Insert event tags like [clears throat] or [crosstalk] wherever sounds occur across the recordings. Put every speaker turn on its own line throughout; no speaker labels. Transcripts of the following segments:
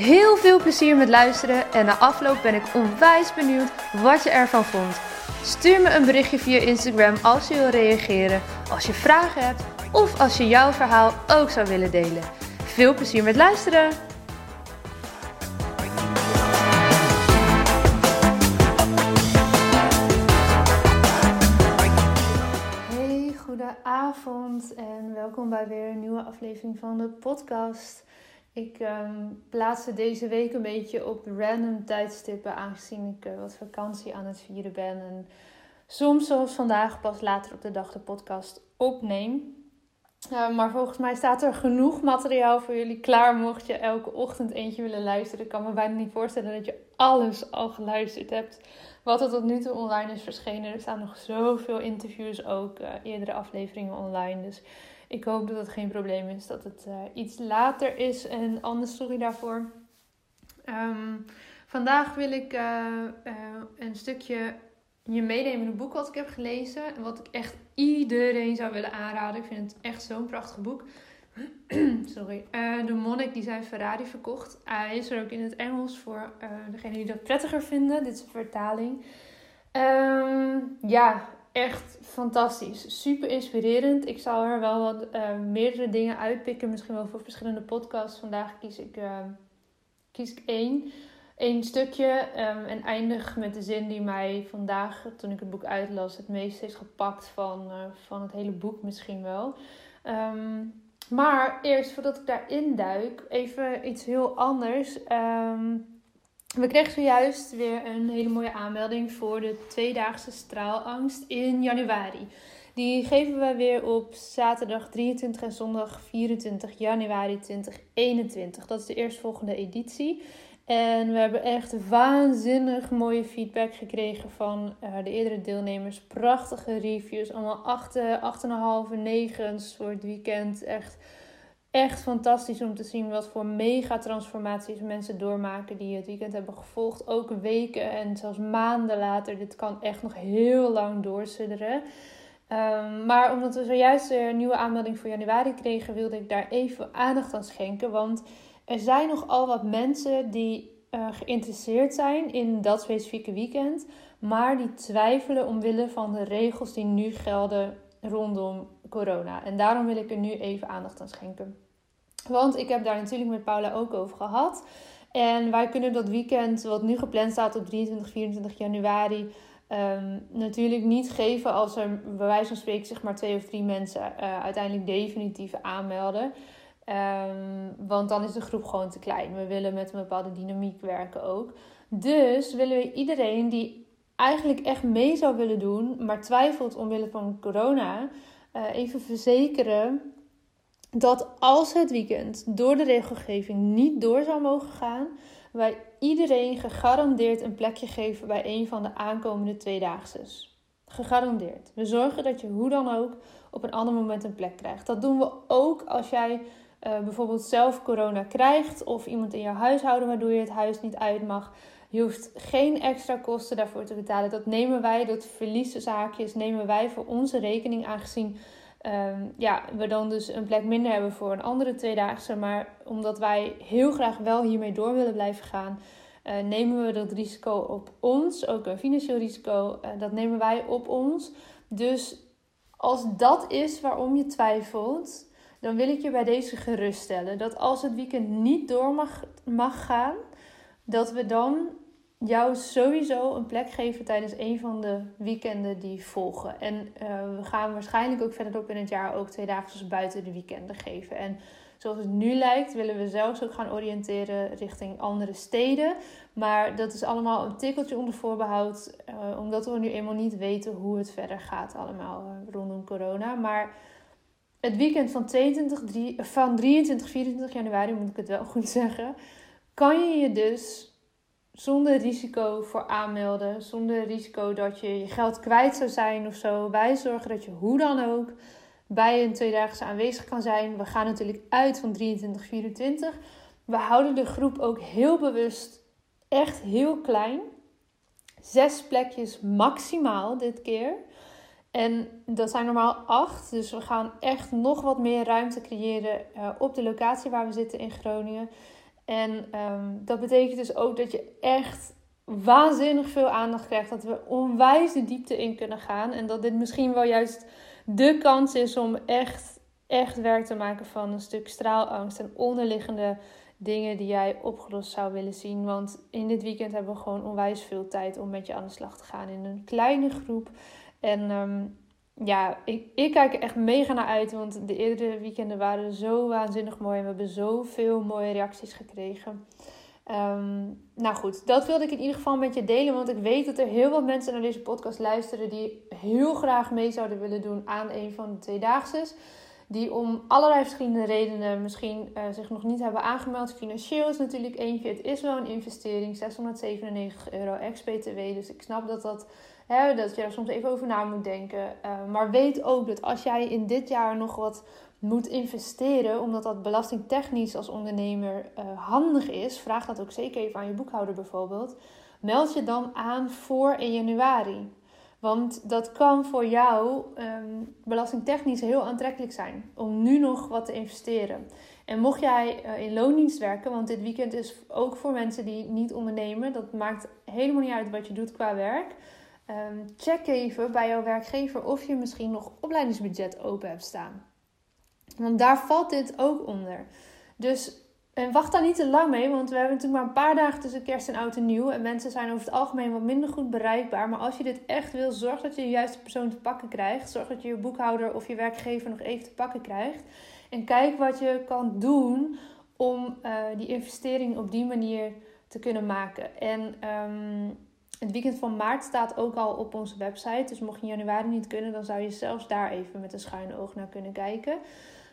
Heel veel plezier met luisteren en na afloop ben ik onwijs benieuwd wat je ervan vond. Stuur me een berichtje via Instagram als je wil reageren, als je vragen hebt of als je jouw verhaal ook zou willen delen. Veel plezier met luisteren! Hey, goedenavond en welkom bij weer een nieuwe aflevering van de podcast. Ik um, plaatste deze week een beetje op random tijdstippen, aangezien ik uh, wat vakantie aan het vieren ben. En soms, zoals vandaag, pas later op de dag de podcast opneem. Uh, maar volgens mij staat er genoeg materiaal voor jullie klaar. Mocht je elke ochtend eentje willen luisteren. Ik kan me bijna niet voorstellen dat je alles al geluisterd hebt. Wat er tot nu toe online is verschenen. Er staan nog zoveel interviews ook. Uh, eerdere afleveringen online. Dus ik hoop dat het geen probleem is dat het uh, iets later is. En anders sorry daarvoor. Um, vandaag wil ik uh, uh, een stukje je meenemen in een boek wat ik heb gelezen. En wat ik echt iedereen zou willen aanraden. Ik vind het echt zo'n prachtig boek. [clears throat] Sorry. de monnik die zijn Ferrari verkocht. Hij is er ook in het Engels voor degenen die dat prettiger vinden. Dit is een vertaling. Um, ja, echt fantastisch. Super inspirerend. Ik zal er wel wat uh, meerdere dingen uitpikken. Misschien wel voor verschillende podcasts. Vandaag kies ik, uh, kies ik één. Eén stukje. Um, en eindig met de zin die mij vandaag, toen ik het boek uitlas, het meest heeft gepakt van, uh, van het hele boek misschien wel. Um, maar eerst, voordat ik daarin duik, even iets heel anders. Um, we kregen zojuist weer een hele mooie aanmelding voor de tweedaagse straalangst in januari. Die geven we weer op zaterdag 23 en zondag 24 januari 2021. Dat is de eerstvolgende editie. En we hebben echt waanzinnig mooie feedback gekregen van uh, de eerdere deelnemers. Prachtige reviews, allemaal 8,5 en 9 voor het weekend. Echt echt fantastisch om te zien wat voor mega transformaties mensen doormaken die het weekend hebben gevolgd. Ook weken en zelfs maanden later. Dit kan echt nog heel lang doorsudderen. Um, maar omdat we zojuist een nieuwe aanmelding voor januari kregen, wilde ik daar even aandacht aan schenken. Want er zijn nogal wat mensen die uh, geïnteresseerd zijn in dat specifieke weekend, maar die twijfelen omwille van de regels die nu gelden rondom corona. En daarom wil ik er nu even aandacht aan schenken. Want ik heb daar natuurlijk met Paula ook over gehad. En wij kunnen dat weekend, wat nu gepland staat op 23, 24 januari, um, natuurlijk niet geven als er bij wijze van spreken zeg maar twee of drie mensen uh, uiteindelijk definitief aanmelden. Um, want dan is de groep gewoon te klein. We willen met een bepaalde dynamiek werken ook. Dus willen we iedereen die eigenlijk echt mee zou willen doen, maar twijfelt omwille van corona, uh, even verzekeren dat als het weekend door de regelgeving niet door zou mogen gaan, wij iedereen gegarandeerd een plekje geven bij een van de aankomende tweedaagses. Gegarandeerd. We zorgen dat je hoe dan ook op een ander moment een plek krijgt. Dat doen we ook als jij uh, bijvoorbeeld zelf corona krijgt of iemand in jouw huishouden waardoor je het huis niet uit mag. Je hoeft geen extra kosten daarvoor te betalen. Dat nemen wij, dat verlieszaakjes nemen wij voor onze rekening aangezien um, ja, we dan dus een plek minder hebben voor een andere tweedaagse. Maar omdat wij heel graag wel hiermee door willen blijven gaan, uh, nemen we dat risico op ons. Ook een financieel risico, uh, dat nemen wij op ons. Dus als dat is waarom je twijfelt, dan wil ik je bij deze geruststellen. Dat als het weekend niet door mag, mag gaan, dat we dan jou sowieso een plek geven tijdens een van de weekenden die volgen. En uh, we gaan waarschijnlijk ook verderop in het jaar ook twee dagen buiten de weekenden geven. En zoals het nu lijkt, willen we zelfs ook gaan oriënteren richting andere steden. Maar dat is allemaal een tikkeltje onder voorbehoud, uh, omdat we nu eenmaal niet weten hoe het verder gaat allemaal uh, rondom corona. Maar het weekend van, 22, 3, van 23, 24 januari, moet ik het wel [laughs] goed zeggen, kan je je dus zonder risico voor aanmelden. Zonder risico dat je je geld kwijt zou zijn of zo. Wij zorgen dat je hoe dan ook bij een tweedaagse aanwezig kan zijn. We gaan natuurlijk uit van 23, 24. We houden de groep ook heel bewust echt heel klein. Zes plekjes maximaal dit keer. En dat zijn normaal acht. Dus we gaan echt nog wat meer ruimte creëren uh, op de locatie waar we zitten in Groningen. En um, dat betekent dus ook dat je echt waanzinnig veel aandacht krijgt. Dat we onwijs de diepte in kunnen gaan. En dat dit misschien wel juist de kans is om echt, echt werk te maken van een stuk straalangst en onderliggende dingen die jij opgelost zou willen zien. Want in dit weekend hebben we gewoon onwijs veel tijd om met je aan de slag te gaan in een kleine groep. En um, ja, ik, ik kijk er echt mega naar uit. Want de eerdere weekenden waren zo waanzinnig mooi. En we hebben zoveel mooie reacties gekregen. Um, nou goed, dat wilde ik in ieder geval met je delen. Want ik weet dat er heel veel mensen naar deze podcast luisteren. die heel graag mee zouden willen doen aan een van de tweedaagse. Die om allerlei verschillende redenen misschien uh, zich nog niet hebben aangemeld. Financieel is natuurlijk eentje. Het is wel een investering. 697 euro ex-BTW. Dus ik snap dat dat Dat je er soms even over na moet denken. Uh, maar weet ook dat als jij in dit jaar nog wat moet investeren, omdat dat belastingtechnisch als ondernemer uh, handig is, vraag dat ook zeker even aan je boekhouder bijvoorbeeld. Meld je dan aan voor 1 januari. Want dat kan voor jou um, belastingtechnisch heel aantrekkelijk zijn om nu nog wat te investeren. En mocht jij uh, in loondienst werken, want dit weekend is ook voor mensen die niet ondernemen, dat maakt helemaal niet uit wat je doet qua werk. Ehm, check even bij jouw werkgever of je misschien nog opleidingsbudget open hebt staan. Want daar valt dit ook onder. Dus en wacht daar niet te lang mee, want we hebben natuurlijk maar een paar dagen tussen kerst en oud en nieuw. En mensen zijn over het algemeen wat minder goed bereikbaar. Maar als je dit echt wil, zorg dat je de juiste persoon te pakken krijgt. Zorg dat je je boekhouder of je werkgever nog even te pakken krijgt. En kijk wat je kan doen om uh, die investering op die manier te kunnen maken. En um, het weekend van maart staat ook al op onze website. Dus mocht je in januari niet kunnen, dan zou je zelfs daar even met een schuine oog naar kunnen kijken.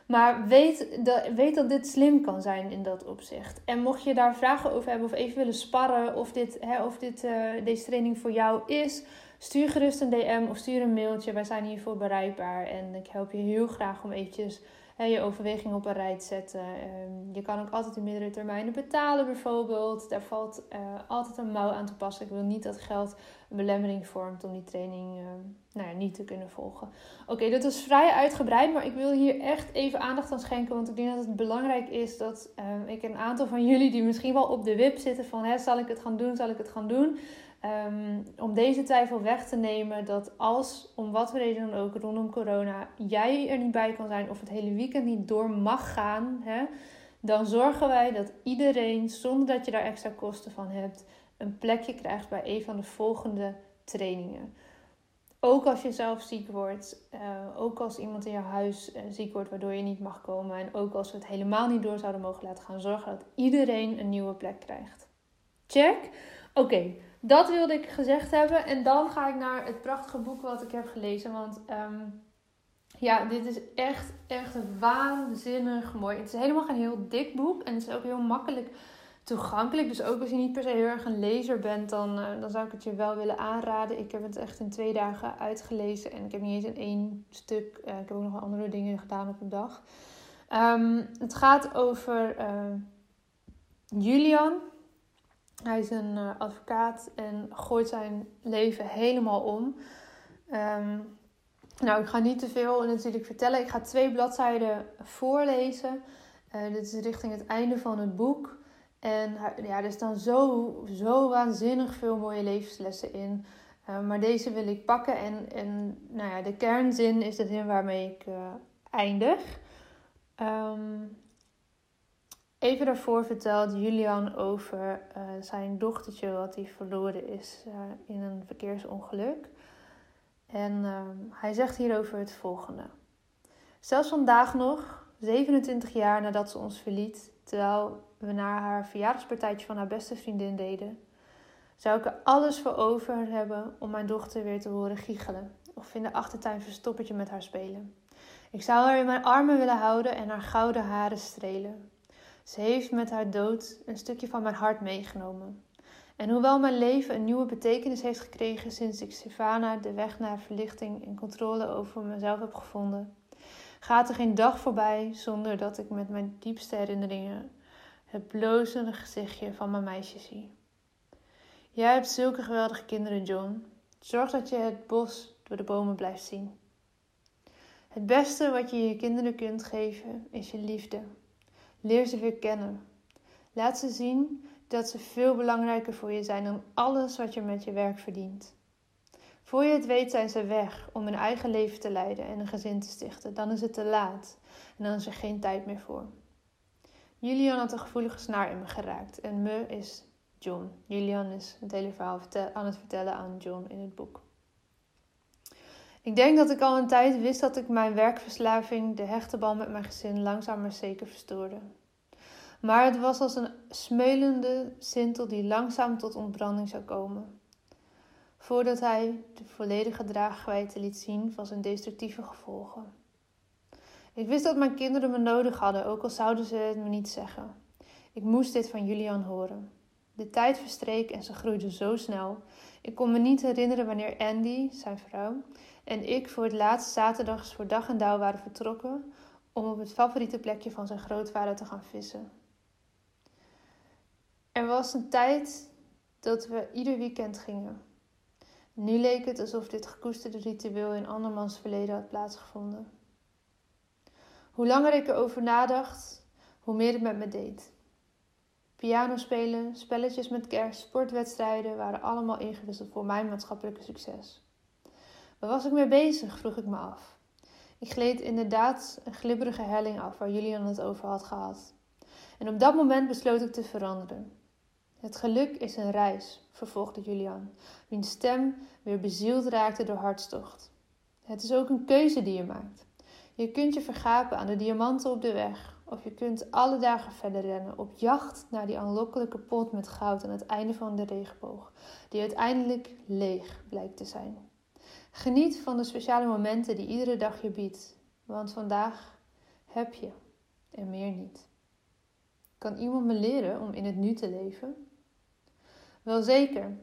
Maar weet dat, weet dat dit slim kan zijn in dat opzicht. En mocht je daar vragen over hebben of even willen sparren of, dit, hè, of dit, uh, deze training voor jou is, stuur gerust een DM of stuur een mailtje. Wij zijn hiervoor bereikbaar en ik help je heel graag om eventjes je overweging op een rij te zetten. Ehm, je kan ook altijd in meerdere termijnen betalen bijvoorbeeld. Daar valt uh, altijd een mouw aan te passen. Ik wil niet dat geld een belemmering vormt om die training uh, nou ja, niet te kunnen volgen. Oké, dat is vrij uitgebreid, maar ik wil hier echt even aandacht aan schenken. Want ik denk dat het belangrijk is dat uh, ik een aantal van jullie die misschien wel op de wip zitten van... Hè, zal ik het gaan doen, zal ik het gaan doen... Um, om deze twijfel weg te nemen dat als, om wat reden dan ook, rondom corona, jij er niet bij kan zijn of het hele weekend niet door mag gaan, hè, dan zorgen wij dat iedereen, zonder dat je daar extra kosten van hebt, een plekje krijgt bij een van de volgende trainingen. Ook als je zelf ziek wordt, uh, ook als iemand in je huis uh, ziek wordt waardoor je niet mag komen en ook als we het helemaal niet door zouden mogen laten gaan, zorgen dat iedereen een nieuwe plek krijgt. Check? Oké, dat wilde ik gezegd hebben. En dan ga ik naar het prachtige boek wat ik heb gelezen. Want um, ja, dit is echt, echt waanzinnig mooi. Het is helemaal geen heel dik boek. En het is ook heel makkelijk toegankelijk. Dus ook als je niet per se heel erg een lezer bent, dan, uh, dan zou ik het je wel willen aanraden. Ik heb het echt in twee dagen uitgelezen. En ik heb niet eens in één stuk. Uh, ik heb ook nog andere dingen gedaan op een dag. Um, het gaat over uh, Julian. Hij is een uh, advocaat en gooit zijn leven helemaal om. Um, nou, ik ga niet te veel natuurlijk vertellen. Ik ga twee bladzijden voorlezen. Uh, dit is richting het einde van het boek. En ja, er staan zo, zo waanzinnig veel mooie levenslessen in. Uh, maar deze wil ik pakken. En, en nou ja, de kernzin is de zin waarmee ik eindig. Um, Even daarvoor vertelt Julian over uh, zijn dochtertje wat hij verloren is uh, in een verkeersongeluk. En uh, hij zegt hierover het volgende. Zelfs vandaag nog, 27 jaar nadat ze ons verliet, terwijl we naar haar verjaardagspartijtje van haar beste vriendin deden, zou ik er alles voor over hebben om mijn dochter weer te horen giechelen of in de achtertuin verstoppertje met haar spelen. Ik zou haar in mijn armen willen houden en haar gouden haren strelen. Ze heeft met haar dood een stukje van mijn hart meegenomen. En hoewel mijn leven een nieuwe betekenis heeft gekregen sinds ik Sivana de weg naar verlichting en controle over mezelf heb gevonden, gaat er geen dag voorbij zonder dat ik met mijn diepste herinneringen het blozende gezichtje van mijn meisje zie. Jij hebt zulke geweldige kinderen, John. Zorg dat je het bos door de bomen blijft zien. Het beste wat je je kinderen kunt geven is je liefde. Leer ze weer kennen. Laat ze zien dat ze veel belangrijker voor je zijn dan alles wat je met je werk verdient. Voor je het weet zijn ze weg om hun eigen leven te leiden en een gezin te stichten. Dan is het te laat en dan is er geen tijd meer voor. Julian had een gevoelige snaar in me geraakt en me is John. Julian is het hele verhaal aan het vertellen aan John in het boek. Ik denk dat ik al een tijd wist dat ik mijn werkverslaving, de hechte band met mijn gezin, langzaam maar zeker verstoorde. Maar het was als een smeulende sintel die langzaam tot ontbranding zou komen. Voordat hij de volledige draagwijte liet zien van zijn destructieve gevolgen. Ik wist dat mijn kinderen me nodig hadden, ook al zouden ze het me niet zeggen. Ik moest dit van Julian horen. De tijd verstreek en ze groeide zo snel. Ik kon me niet herinneren wanneer Andy, zijn vrouw, en ik voor het laatst zaterdags voor dag en dauw waren vertrokken om op het favoriete plekje van zijn grootvader te gaan vissen. Er was een tijd dat we ieder weekend gingen. Nu leek het alsof dit gekoesterde ritueel in andermans verleden had plaatsgevonden. Hoe langer ik erover nadacht, hoe meer het met me deed. Piano spelen, spelletjes met kerst, sportwedstrijden waren allemaal ingewisseld voor mijn maatschappelijke succes. Waar was ik mee bezig? vroeg ik me af. Ik gleed inderdaad een glibberige helling af waar Julian het over had gehad. En op dat moment besloot ik te veranderen. Het geluk is een reis, vervolgde Julian, wiens stem weer bezield raakte door hartstocht. Het is ook een keuze die je maakt. Je kunt je vergapen aan de diamanten op de weg, of je kunt alle dagen verder rennen op jacht naar die aanlokkelijke pot met goud aan het einde van de regenboog, die uiteindelijk leeg blijkt te zijn. Geniet van de speciale momenten die iedere dag je biedt, want vandaag heb je en meer niet. Kan iemand me leren om in het nu te leven? Wel zeker.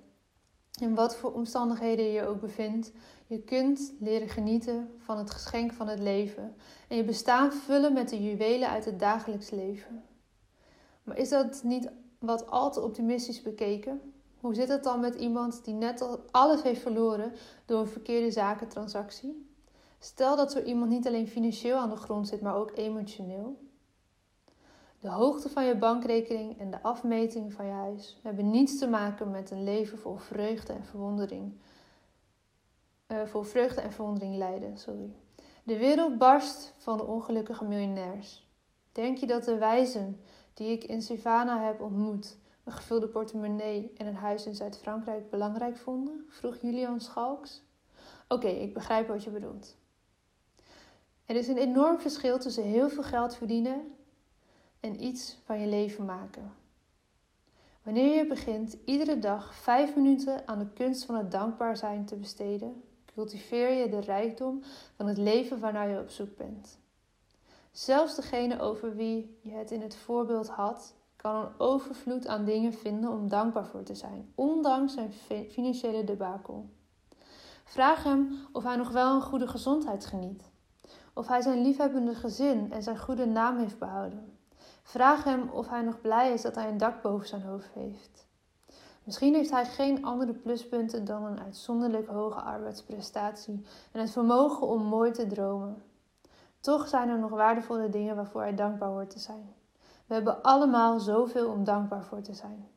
In wat voor omstandigheden je je ook bevindt, je kunt leren genieten van het geschenk van het leven en je bestaan vullen met de juwelen uit het dagelijks leven. Maar is dat niet wat al te optimistisch bekeken? Hoe zit het dan met iemand die net al alles heeft verloren door een verkeerde zakentransactie? Stel dat zo iemand niet alleen financieel aan de grond zit, maar ook emotioneel. De hoogte van je bankrekening en de afmeting van je huis hebben niets te maken met een leven vol vreugde en verwondering. Uh, vol vreugde en verwondering lijden, sorry. De wereld barst van de ongelukkige miljonairs. Denk je dat de wijzen die ik in Savannah heb ontmoet een gevulde portemonnee en een huis in Zuid-Frankrijk belangrijk vonden? vroeg Julian Schalks. Oké, ik begrijp wat je bedoelt. Er is een enorm verschil tussen heel veel geld verdienen en iets van je leven maken. Wanneer je begint iedere dag vijf minuten aan de kunst van het dankbaar zijn te besteden, cultiveer je de rijkdom van het leven waarnaar je op zoek bent. Zelfs degene over wie je het in het voorbeeld had, kan een overvloed aan dingen vinden om dankbaar voor te zijn, ondanks zijn financiële debakel. Vraag hem of hij nog wel een goede gezondheid geniet, of hij zijn liefhebbende gezin en zijn goede naam heeft behouden. Vraag hem of hij nog blij is dat hij een dak boven zijn hoofd heeft. Misschien heeft hij geen andere pluspunten dan een uitzonderlijk hoge arbeidsprestatie en het vermogen om mooi te dromen. Toch zijn er nog waardevolle dingen waarvoor hij dankbaar hoort te zijn. We hebben allemaal zoveel om dankbaar voor te zijn.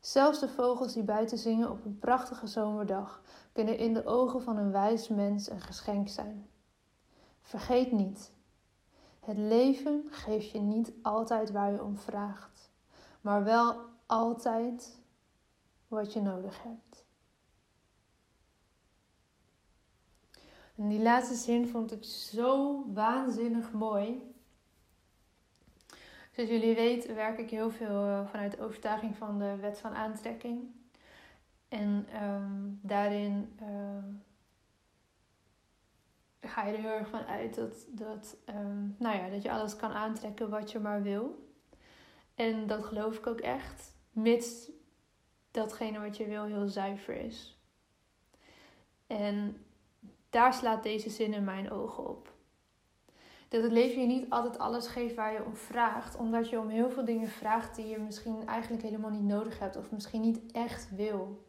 Zelfs de vogels die buiten zingen op een prachtige zomerdag kunnen in de ogen van een wijs mens een geschenk zijn. Vergeet niet, het leven geeft je niet altijd waar je om vraagt, maar wel altijd wat je nodig hebt. En die laatste zin vond ik zo waanzinnig mooi. Zoals jullie weten werk ik heel veel eh, vanuit de overtuiging van de wet van aantrekking. En ehm, daarin uh, ga je er heel erg van uit dat, dat, ehm, nou ja, dat je alles kan aantrekken wat je maar wil. En dat geloof ik ook echt. Mits datgene wat je wil heel zuiver is. En daar slaat deze zin in mijn ogen op. Dat het leven je niet altijd alles geeft waar je om vraagt, omdat je om heel veel dingen vraagt die je misschien eigenlijk helemaal niet nodig hebt of misschien niet echt wil.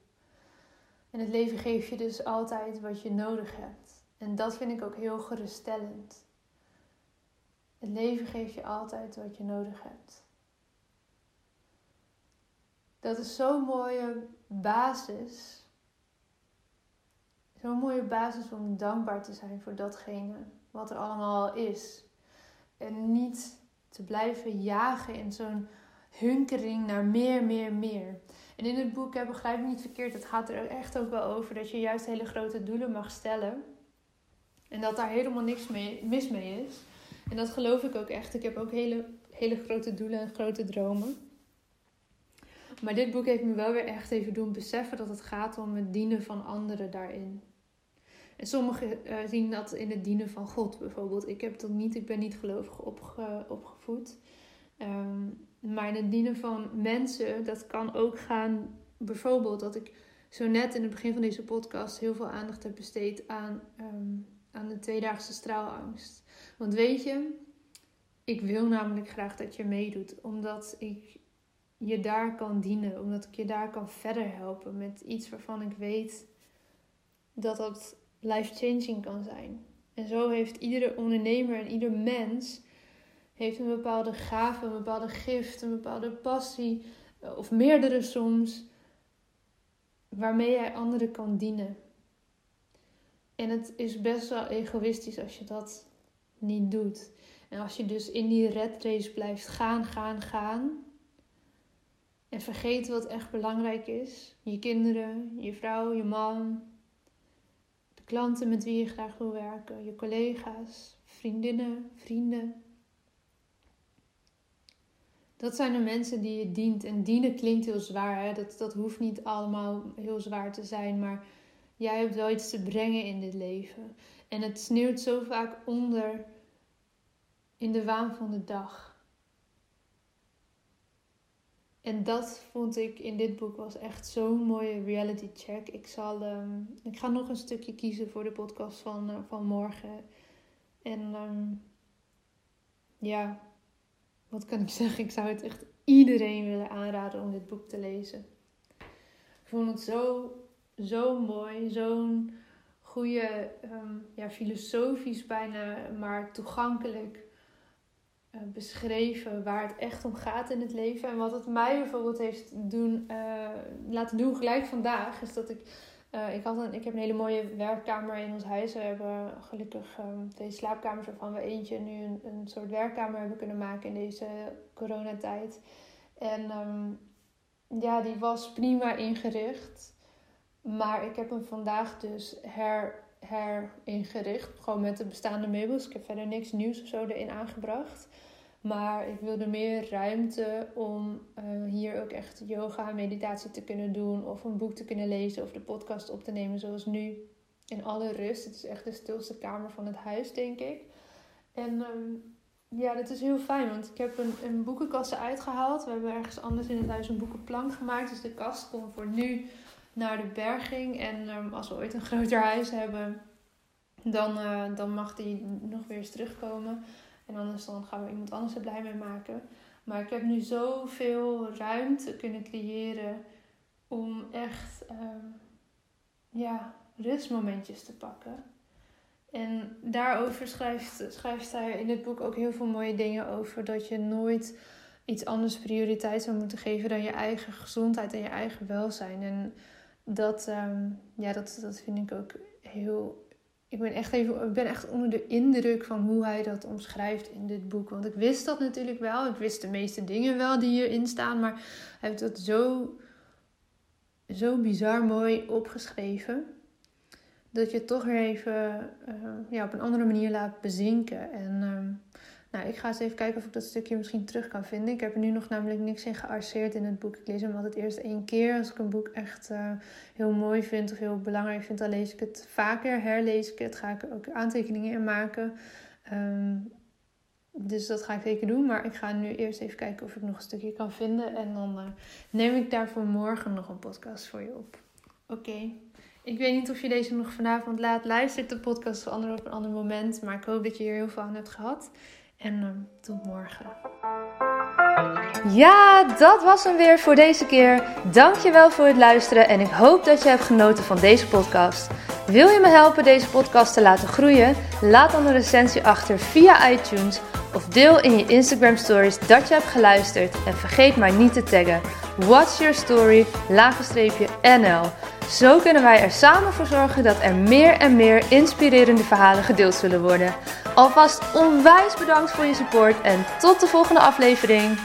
En het leven geeft je dus altijd wat je nodig hebt. En dat vind ik ook heel geruststellend. Het leven geeft je altijd wat je nodig hebt. Dat is zo'n mooie basis. Zo'n mooie basis om dankbaar te zijn voor datgene wat er allemaal al is. En niet te blijven jagen in zo'n hunkering naar meer, meer, meer. En in het boek, begrijp ik niet verkeerd, het gaat er echt ook wel over dat je juist hele grote doelen mag stellen. En dat daar helemaal niks mee, mis mee is. En dat geloof ik ook echt. Ik heb ook hele, hele grote doelen en grote dromen. Maar dit boek heeft me wel weer echt even doen beseffen dat het gaat om het dienen van anderen daarin. En sommigen uh, zien dat in het dienen van God bijvoorbeeld. Ik heb dat niet, ik ben niet gelovig opge, opgevoed. Um, maar in het dienen van mensen, dat kan ook gaan, bijvoorbeeld dat ik zo net in het begin van deze podcast heel veel aandacht heb besteed aan, um, aan de tweedaagse straalangst. Want weet je, ik wil namelijk graag dat je meedoet, omdat ik je daar kan dienen, omdat ik je daar kan verder helpen met iets waarvan ik weet dat dat life-changing kan zijn. En zo heeft iedere ondernemer en ieder mens heeft een bepaalde gave, een bepaalde gift, een bepaalde passie, eh, of meerdere soms, waarmee jij anderen kan dienen. En het is best wel egoïstisch als je dat niet doet. En als je dus in die red race blijft gaan, gaan, gaan. En vergeet wat echt belangrijk is. Je kinderen, je vrouw, je man. Klanten met wie je graag wil werken. Je collega's, vriendinnen, vrienden. Dat zijn de mensen die je dient. En dienen klinkt heel zwaar. Hè? Dat, dat hoeft niet allemaal heel zwaar te zijn. Maar jij hebt wel iets te brengen in dit leven. En het sneeuwt zo vaak onder in de waan van de dag. En dat vond ik in dit boek was echt zo'n mooie reality check. Ik, zal, um, ik ga nog een stukje kiezen voor de podcast van, uh, van morgen. En um, ja, wat kan ik [laughs] zeggen? Ik zou het echt iedereen willen aanraden om dit boek te lezen. Ik vond het zo, zo mooi, zo'n goede, um, ja, filosofisch bijna, maar toegankelijk uh, beschreven waar het echt om gaat in het leven. En wat het mij bijvoorbeeld heeft doen, uh, laten doen gelijk vandaag, is dat ik uh, ik, had een, ik heb een hele mooie werkkamer in ons huis. We hebben gelukkig twee slaapkamers waarvan we eentje nu een, soort werkkamer hebben kunnen maken in deze coronatijd. En um, ja, die was prima ingericht. Maar ik heb hem vandaag dus her, heringericht. Gewoon met de bestaande meubels. Ik heb verder niks nieuws of zo erin aangebracht. Maar ik wilde meer ruimte om uh, hier ook echt yoga en meditatie te kunnen doen. Of een boek te kunnen lezen of de podcast op te nemen zoals nu. In alle rust. Het is echt de stilste kamer van het huis, denk ik. En um, ja, dat is heel fijn. Want ik heb een, een boekenkast eruit gehaald. We hebben ergens anders in het huis een boekenplank gemaakt. Dus de kast komt voor nu naar de berging. En um, als we ooit een groter huis hebben, dan, uh, dan mag die nog weer eens terugkomen. En anders dan gaan we iemand anders er blij mee maken. Maar ik heb nu zoveel ruimte kunnen creëren om echt uh, ja, rustmomentjes te pakken. En daarover schrijft, schrijft hij in het boek ook heel veel mooie dingen over. Dat je nooit iets anders prioriteit zou moeten geven dan je eigen gezondheid en je eigen welzijn. En dat, um, ja, dat, dat vind ik ook heel ik ben echt even, ik ben echt onder de indruk van hoe hij dat omschrijft in dit boek. Want ik wist dat natuurlijk wel. Ik wist de meeste dingen wel die hierin staan. Maar hij heeft dat zo, zo bizar mooi opgeschreven. Dat je het toch weer even uh, ja, op een andere manier laat bezinken. En uh, nou, ik ga eens even kijken of ik dat stukje misschien terug kan vinden. Ik heb er nu nog namelijk niks in gearseerd in het boek. Ik lees hem altijd eerst één keer. Als ik een boek echt uh, heel mooi vind of heel belangrijk vind, dan lees ik het vaker. Herlees ik het, ga ik er ook aantekeningen in maken. Um, dus dat ga ik zeker doen. Maar ik ga nu eerst even kijken of ik nog een stukje kan vinden. En dan uh, neem ik daarvoor morgen nog een podcast voor je op. Oké. Ik weet niet of je deze nog vanavond laat luistert, de podcast veranderen op een ander moment. Maar ik hoop dat je hier heel veel aan hebt gehad. En uh, tot morgen.
Ja, dat was hem weer voor deze keer. Dankjewel voor het luisteren en ik hoop dat je hebt genoten van deze podcast. Wil je me helpen deze podcast te laten groeien? Laat dan een recensie achter via iTunes of deel in je Instagram stories dat je hebt geluisterd en vergeet mij niet te taggen. What's your story? NL. Zo kunnen wij er samen voor zorgen dat er meer en meer inspirerende verhalen gedeeld zullen worden. Alvast onwijs bedankt voor je support en tot de volgende aflevering.